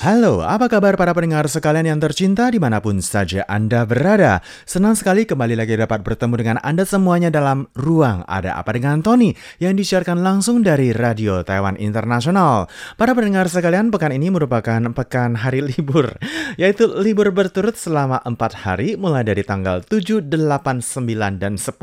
Halo, apa kabar para pendengar sekalian yang tercinta di mana pun saja Anda berada? Senang sekali kembali lagi dapat bertemu dengan Anda semuanya dalam Ruang Ada Apa Dengan Tony yang disiarkan langsung dari Radio Taiwan Internasional. Para pendengar sekalian, pekan ini merupakan pekan hari libur, yaitu libur berturut selama 4 hari mulai dari tanggal 7, 8, 9, dan 10.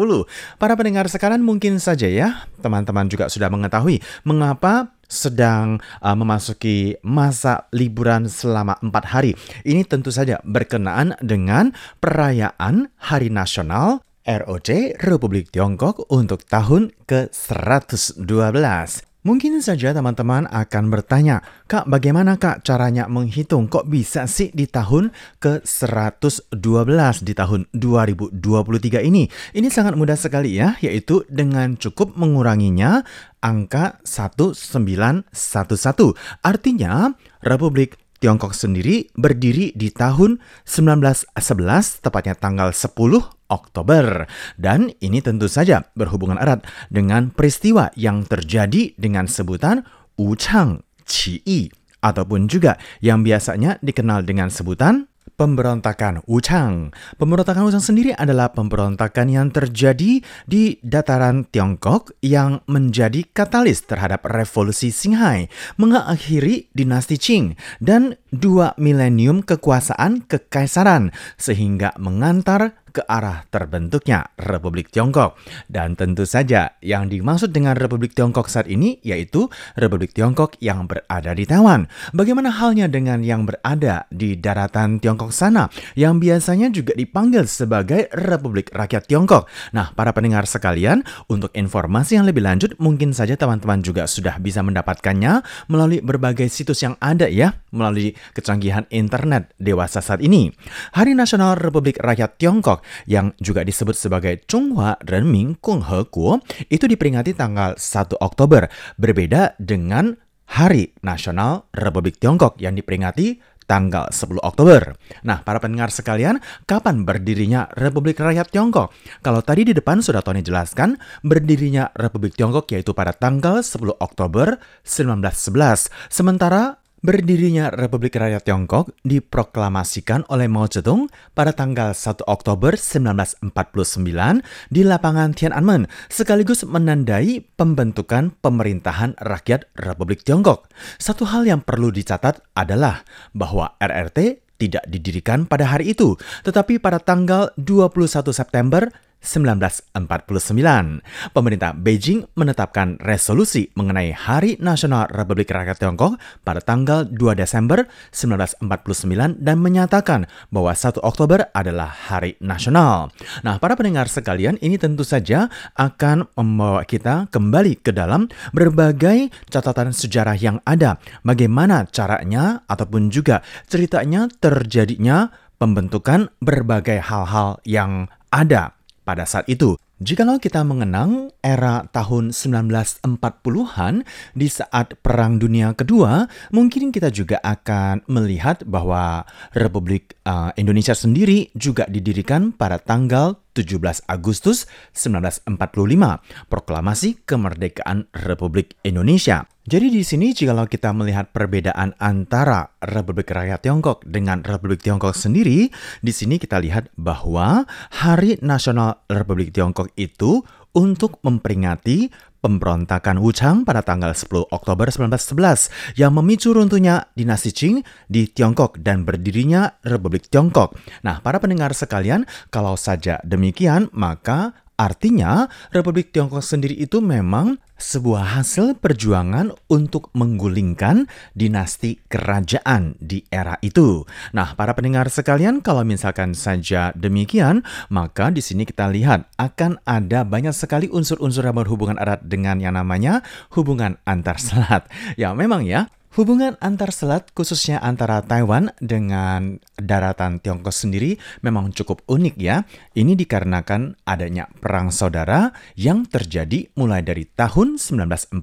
Para pendengar sekalian mungkin saja ya, teman-teman juga sudah mengetahui mengapa sedang uh, memasuki masa liburan selama empat hari. Ini tentu saja berkenaan dengan perayaan Hari Nasional ROC Republik Tiongkok untuk tahun ke-112. Mungkin saja teman-teman akan bertanya, Kak bagaimana Kak caranya menghitung kok bisa sih di tahun ke-112 di tahun 2023 ini? Ini sangat mudah sekali ya, yaitu dengan cukup menguranginya angka 1911. Artinya Republik Tiongkok sendiri berdiri di tahun 1911, tepatnya tanggal 10 Oktober. Dan ini tentu saja berhubungan erat dengan peristiwa yang terjadi dengan sebutan Wuchang Qiyi ataupun juga yang biasanya dikenal dengan sebutan pemberontakan Wuchang. Pemberontakan Wuchang sendiri adalah pemberontakan yang terjadi di dataran Tiongkok yang menjadi katalis terhadap revolusi Qinghai, mengakhiri dinasti Qing dan dua milenium kekuasaan kekaisaran sehingga mengantar ke arah terbentuknya Republik Tiongkok. Dan tentu saja yang dimaksud dengan Republik Tiongkok saat ini yaitu Republik Tiongkok yang berada di Taiwan. Bagaimana halnya dengan yang berada di daratan Tiongkok sana yang biasanya juga dipanggil sebagai Republik Rakyat Tiongkok. Nah, para pendengar sekalian, untuk informasi yang lebih lanjut mungkin saja teman-teman juga sudah bisa mendapatkannya melalui berbagai situs yang ada ya, melalui kecanggihan internet dewasa saat ini. Hari Nasional Republik Rakyat Tiongkok yang juga disebut sebagai Chunghua Renmin Kuo itu diperingati tanggal 1 Oktober, berbeda dengan Hari Nasional Republik Tiongkok yang diperingati tanggal 10 Oktober. Nah, para pendengar sekalian, kapan berdirinya Republik Rakyat Tiongkok? Kalau tadi di depan sudah Tony jelaskan, berdirinya Republik Tiongkok yaitu pada tanggal 10 Oktober 1911. Sementara Berdirinya Republik Rakyat Tiongkok diproklamasikan oleh Mao Zedong pada tanggal 1 Oktober 1949 di lapangan Tiananmen sekaligus menandai pembentukan pemerintahan rakyat Republik Tiongkok. Satu hal yang perlu dicatat adalah bahwa RRT tidak didirikan pada hari itu, tetapi pada tanggal 21 September 1949. Pemerintah Beijing menetapkan resolusi mengenai Hari Nasional Republik Rakyat Tiongkok pada tanggal 2 Desember 1949 dan menyatakan bahwa 1 Oktober adalah Hari Nasional. Nah, para pendengar sekalian, ini tentu saja akan membawa kita kembali ke dalam berbagai catatan sejarah yang ada. Bagaimana caranya ataupun juga ceritanya terjadinya pembentukan berbagai hal-hal yang ada pada saat itu. Jikalau kita mengenang era tahun 1940-an di saat Perang Dunia Kedua, mungkin kita juga akan melihat bahwa Republik uh, Indonesia sendiri juga didirikan pada tanggal 17 Agustus 1945, proklamasi kemerdekaan Republik Indonesia. Jadi di sini jikalau kita melihat perbedaan antara Republik Rakyat Tiongkok dengan Republik Tiongkok sendiri, di sini kita lihat bahwa Hari Nasional Republik Tiongkok itu untuk memperingati pemberontakan Wuchang pada tanggal 10 Oktober 1911 yang memicu runtuhnya dinasti Qing di Tiongkok dan berdirinya Republik Tiongkok. Nah, para pendengar sekalian, kalau saja demikian, maka Artinya, Republik Tiongkok sendiri itu memang sebuah hasil perjuangan untuk menggulingkan dinasti kerajaan di era itu. Nah, para pendengar sekalian, kalau misalkan saja demikian, maka di sini kita lihat akan ada banyak sekali unsur-unsur yang berhubungan erat dengan yang namanya hubungan antar selat. Ya, memang ya, Hubungan antar selat khususnya antara Taiwan dengan daratan Tiongkok sendiri memang cukup unik ya. Ini dikarenakan adanya perang saudara yang terjadi mulai dari tahun 1949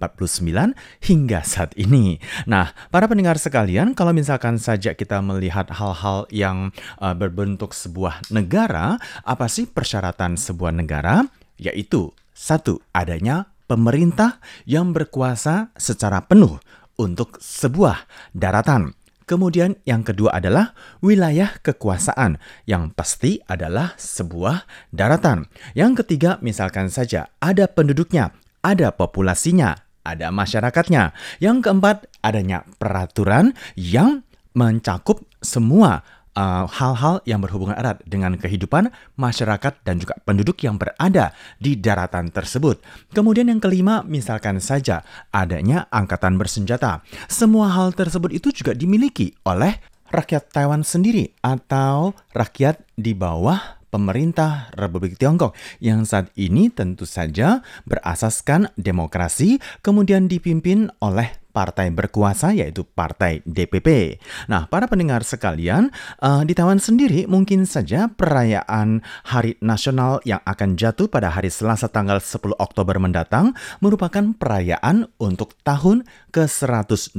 hingga saat ini. Nah, para pendengar sekalian, kalau misalkan saja kita melihat hal-hal yang uh, berbentuk sebuah negara, apa sih persyaratan sebuah negara? Yaitu satu, adanya pemerintah yang berkuasa secara penuh untuk sebuah daratan. Kemudian yang kedua adalah wilayah kekuasaan yang pasti adalah sebuah daratan. Yang ketiga misalkan saja ada penduduknya, ada populasinya, ada masyarakatnya. Yang keempat adanya peraturan yang mencakup semua uh, hal-hal uh, yang berhubungan erat dengan kehidupan masyarakat dan juga penduduk yang berada di daratan tersebut. Kemudian yang kelima, misalkan saja adanya angkatan bersenjata. Semua hal tersebut itu juga dimiliki oleh rakyat Taiwan sendiri atau rakyat di bawah pemerintah Republik Tiongkok yang saat ini tentu saja berasaskan demokrasi kemudian dipimpin oleh partai berkuasa yaitu partai DPP. Nah, para pendengar sekalian, uh, di Taiwan sendiri mungkin saja perayaan Hari Nasional yang akan jatuh pada hari Selasa tanggal 10 Oktober mendatang merupakan perayaan untuk tahun ke-112.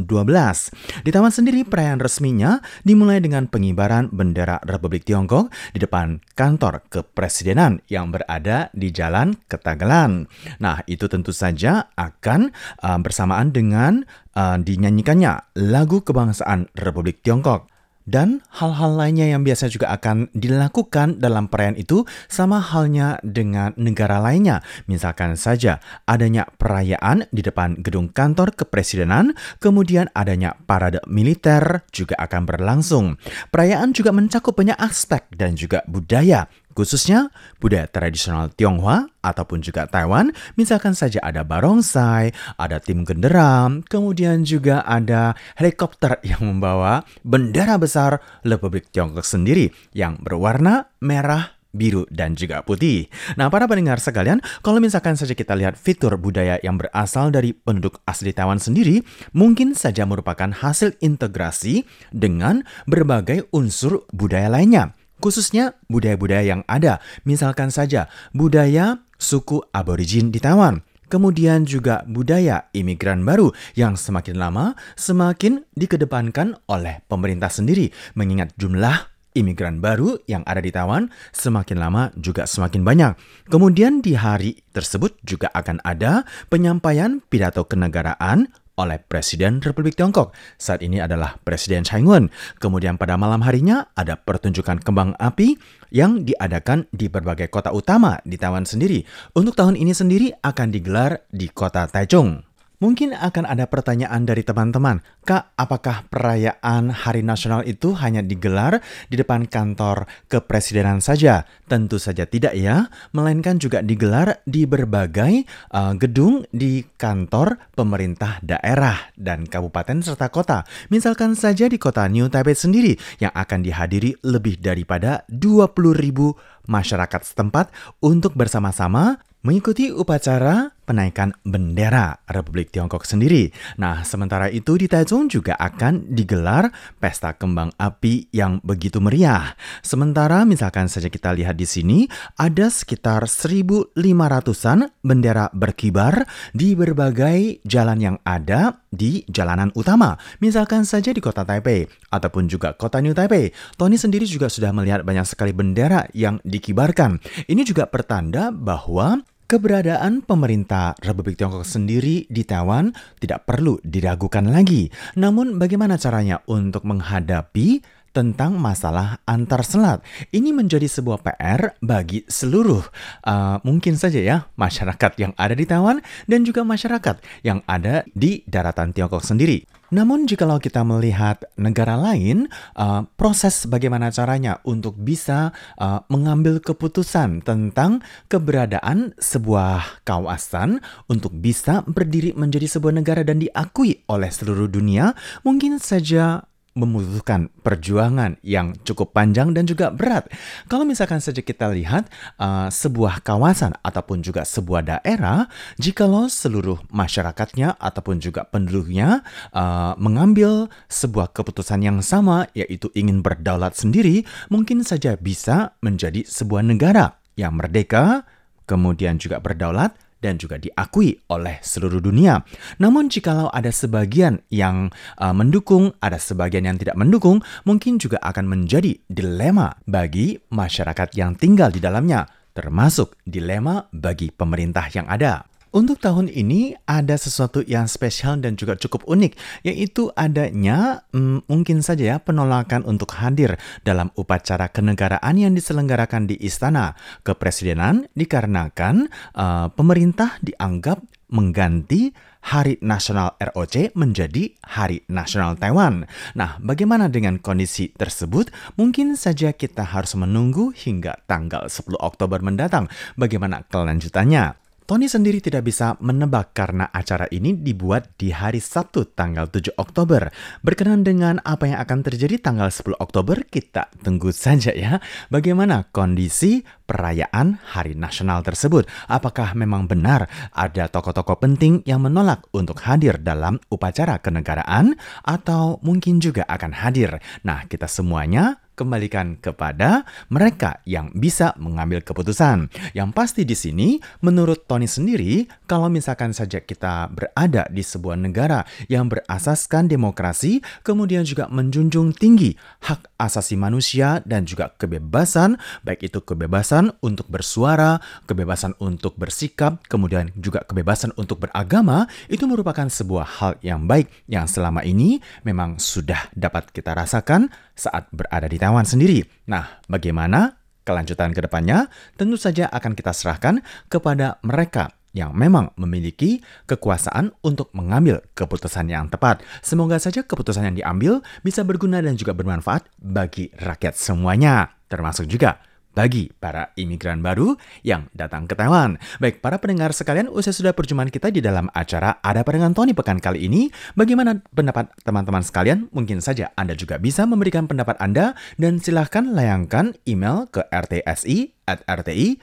Di Taiwan sendiri perayaan resminya dimulai dengan pengibaran bendera Republik Tiongkok di depan kantor kepresidenan yang berada di Jalan Ketagalan. Nah, itu tentu saja akan uh, bersamaan dengan uh, dinyanyikannya lagu kebangsaan Republik Tiongkok. Dan hal-hal lainnya yang biasa juga akan dilakukan dalam perayaan itu sama halnya dengan negara lainnya. Misalkan saja adanya perayaan di depan gedung kantor kepresidenan, kemudian adanya parade militer juga akan berlangsung. Perayaan juga mencakup banyak aspek dan juga budaya khususnya budaya tradisional Tionghoa ataupun juga Taiwan, misalkan saja ada barongsai, ada tim genderam, kemudian juga ada helikopter yang membawa bendera besar Republik Tiongkok sendiri yang berwarna merah, biru, dan juga putih. Nah, para pendengar sekalian, kalau misalkan saja kita lihat fitur budaya yang berasal dari penduduk asli Taiwan sendiri, mungkin saja merupakan hasil integrasi dengan berbagai unsur budaya lainnya khususnya budaya-budaya yang ada. Misalkan saja budaya suku aborigin di Taiwan. Kemudian juga budaya imigran baru yang semakin lama semakin dikedepankan oleh pemerintah sendiri mengingat jumlah imigran baru yang ada di Taiwan semakin lama juga semakin banyak. Kemudian di hari tersebut juga akan ada penyampaian pidato kenegaraan oleh Presiden Republik Tiongkok. Saat ini adalah Presiden Tsai Ing-wen. Kemudian pada malam harinya ada pertunjukan kembang api yang diadakan di berbagai kota utama di Taiwan sendiri. Untuk tahun ini sendiri akan digelar di kota Taichung. Mungkin akan ada pertanyaan dari teman-teman, Kak, apakah perayaan Hari Nasional itu hanya digelar di depan kantor kepresidenan saja? Tentu saja tidak ya, melainkan juga digelar di berbagai uh, gedung di kantor pemerintah daerah dan kabupaten serta kota. Misalkan saja di kota New Taipei sendiri yang akan dihadiri lebih daripada 20 ribu masyarakat setempat untuk bersama-sama mengikuti upacara penaikan bendera Republik Tiongkok sendiri. Nah, sementara itu di Taichung juga akan digelar pesta kembang api yang begitu meriah. Sementara misalkan saja kita lihat di sini ada sekitar 1.500-an bendera berkibar di berbagai jalan yang ada di jalanan utama. Misalkan saja di kota Taipei ataupun juga kota New Taipei. Tony sendiri juga sudah melihat banyak sekali bendera yang dikibarkan. Ini juga pertanda bahwa Keberadaan pemerintah Republik Tiongkok sendiri di Taiwan tidak perlu diragukan lagi. Namun bagaimana caranya untuk menghadapi tentang masalah antar selat. Ini menjadi sebuah PR bagi seluruh uh, mungkin saja ya masyarakat yang ada di Taiwan dan juga masyarakat yang ada di daratan Tiongkok sendiri. Namun jikalau kita melihat negara lain, uh, proses bagaimana caranya untuk bisa uh, mengambil keputusan tentang keberadaan sebuah kawasan untuk bisa berdiri menjadi sebuah negara dan diakui oleh seluruh dunia, mungkin saja membutuhkan perjuangan yang cukup panjang dan juga berat. Kalau misalkan saja kita lihat uh, sebuah kawasan ataupun juga sebuah daerah, jikalau seluruh masyarakatnya ataupun juga penduduknya uh, mengambil sebuah keputusan yang sama, yaitu ingin berdaulat sendiri, mungkin saja bisa menjadi sebuah negara yang merdeka, kemudian juga berdaulat, dan juga diakui oleh seluruh dunia. Namun jikalau ada sebagian yang uh, mendukung, ada sebagian yang tidak mendukung, mungkin juga akan menjadi dilema bagi masyarakat yang tinggal di dalamnya, termasuk dilema bagi pemerintah yang ada. Untuk tahun ini ada sesuatu yang spesial dan juga cukup unik, yaitu adanya hmm, mungkin saja ya penolakan untuk hadir dalam upacara kenegaraan yang diselenggarakan di Istana Kepresidenan dikarenakan uh, pemerintah dianggap mengganti Hari Nasional ROC menjadi Hari Nasional Taiwan. Nah, bagaimana dengan kondisi tersebut? Mungkin saja kita harus menunggu hingga tanggal 10 Oktober mendatang. Bagaimana kelanjutannya? Tony sendiri tidak bisa menebak karena acara ini dibuat di hari Sabtu tanggal 7 Oktober. Berkenan dengan apa yang akan terjadi tanggal 10 Oktober, kita tunggu saja ya. Bagaimana kondisi perayaan Hari Nasional tersebut? Apakah memang benar ada tokoh-tokoh penting yang menolak untuk hadir dalam upacara kenegaraan atau mungkin juga akan hadir? Nah, kita semuanya kembalikan kepada mereka yang bisa mengambil keputusan. Yang pasti di sini, menurut Tony sendiri, kalau misalkan saja kita berada di sebuah negara yang berasaskan demokrasi, kemudian juga menjunjung tinggi hak asasi manusia dan juga kebebasan, baik itu kebebasan untuk bersuara, kebebasan untuk bersikap, kemudian juga kebebasan untuk beragama, itu merupakan sebuah hal yang baik yang selama ini memang sudah dapat kita rasakan saat berada di Taiwan sendiri. Nah, bagaimana kelanjutan ke depannya? Tentu saja akan kita serahkan kepada mereka yang memang memiliki kekuasaan untuk mengambil keputusan yang tepat. Semoga saja keputusan yang diambil bisa berguna dan juga bermanfaat bagi rakyat semuanya, termasuk juga bagi para imigran baru yang datang ke Taiwan. Baik, para pendengar sekalian, usai sudah perjumpaan kita di dalam acara Ada Dengan Tony pekan kali ini. Bagaimana pendapat teman-teman sekalian? Mungkin saja Anda juga bisa memberikan pendapat Anda dan silahkan layangkan email ke rtsi at rti.org.tw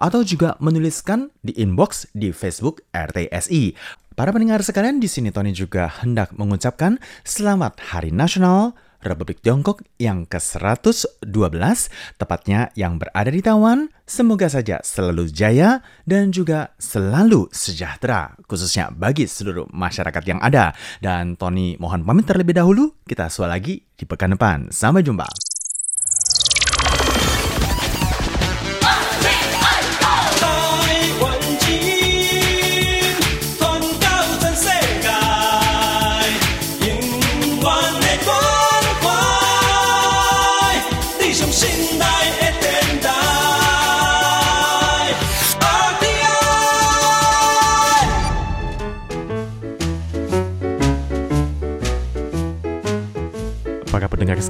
atau juga menuliskan di inbox di Facebook RTSI. Para pendengar sekalian, di sini Tony juga hendak mengucapkan Selamat Hari Nasional Republik Tiongkok yang ke-112, tepatnya yang berada di Taiwan, semoga saja selalu jaya dan juga selalu sejahtera, khususnya bagi seluruh masyarakat yang ada. Dan Tony mohon pamit terlebih dahulu, kita suara lagi di pekan depan. Sampai jumpa.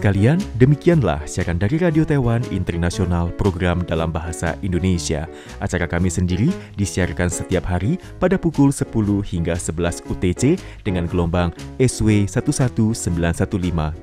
Sekalian, demikianlah siaran dari Radio Taiwan Internasional program dalam bahasa Indonesia. Acara kami sendiri disiarkan setiap hari pada pukul 10 hingga 11 UTC dengan gelombang SW 11915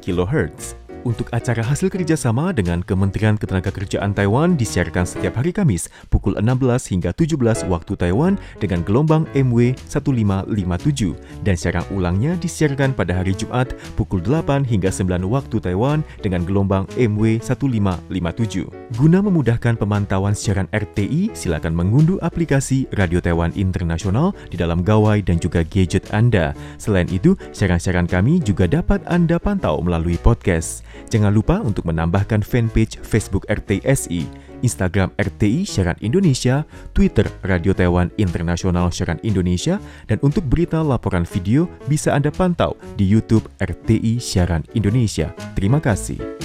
kHz. Untuk acara hasil kerjasama dengan Kementerian Ketenagakerjaan Taiwan disiarkan setiap hari Kamis pukul 16 hingga 17 waktu Taiwan dengan gelombang MW 1557 dan siaran ulangnya disiarkan pada hari Jumat pukul 8 hingga 9 waktu Taiwan dengan gelombang MW 1557. Guna memudahkan pemantauan siaran RTI, silakan mengunduh aplikasi Radio Taiwan Internasional di dalam gawai dan juga gadget Anda. Selain itu, siaran-siaran kami juga dapat Anda pantau melalui podcast. Jangan lupa untuk menambahkan fanpage Facebook RTSI, Instagram RTI Siaran Indonesia, Twitter Radio Taiwan Internasional Siaran Indonesia, dan untuk berita laporan video bisa Anda pantau di YouTube RTI Siaran Indonesia. Terima kasih.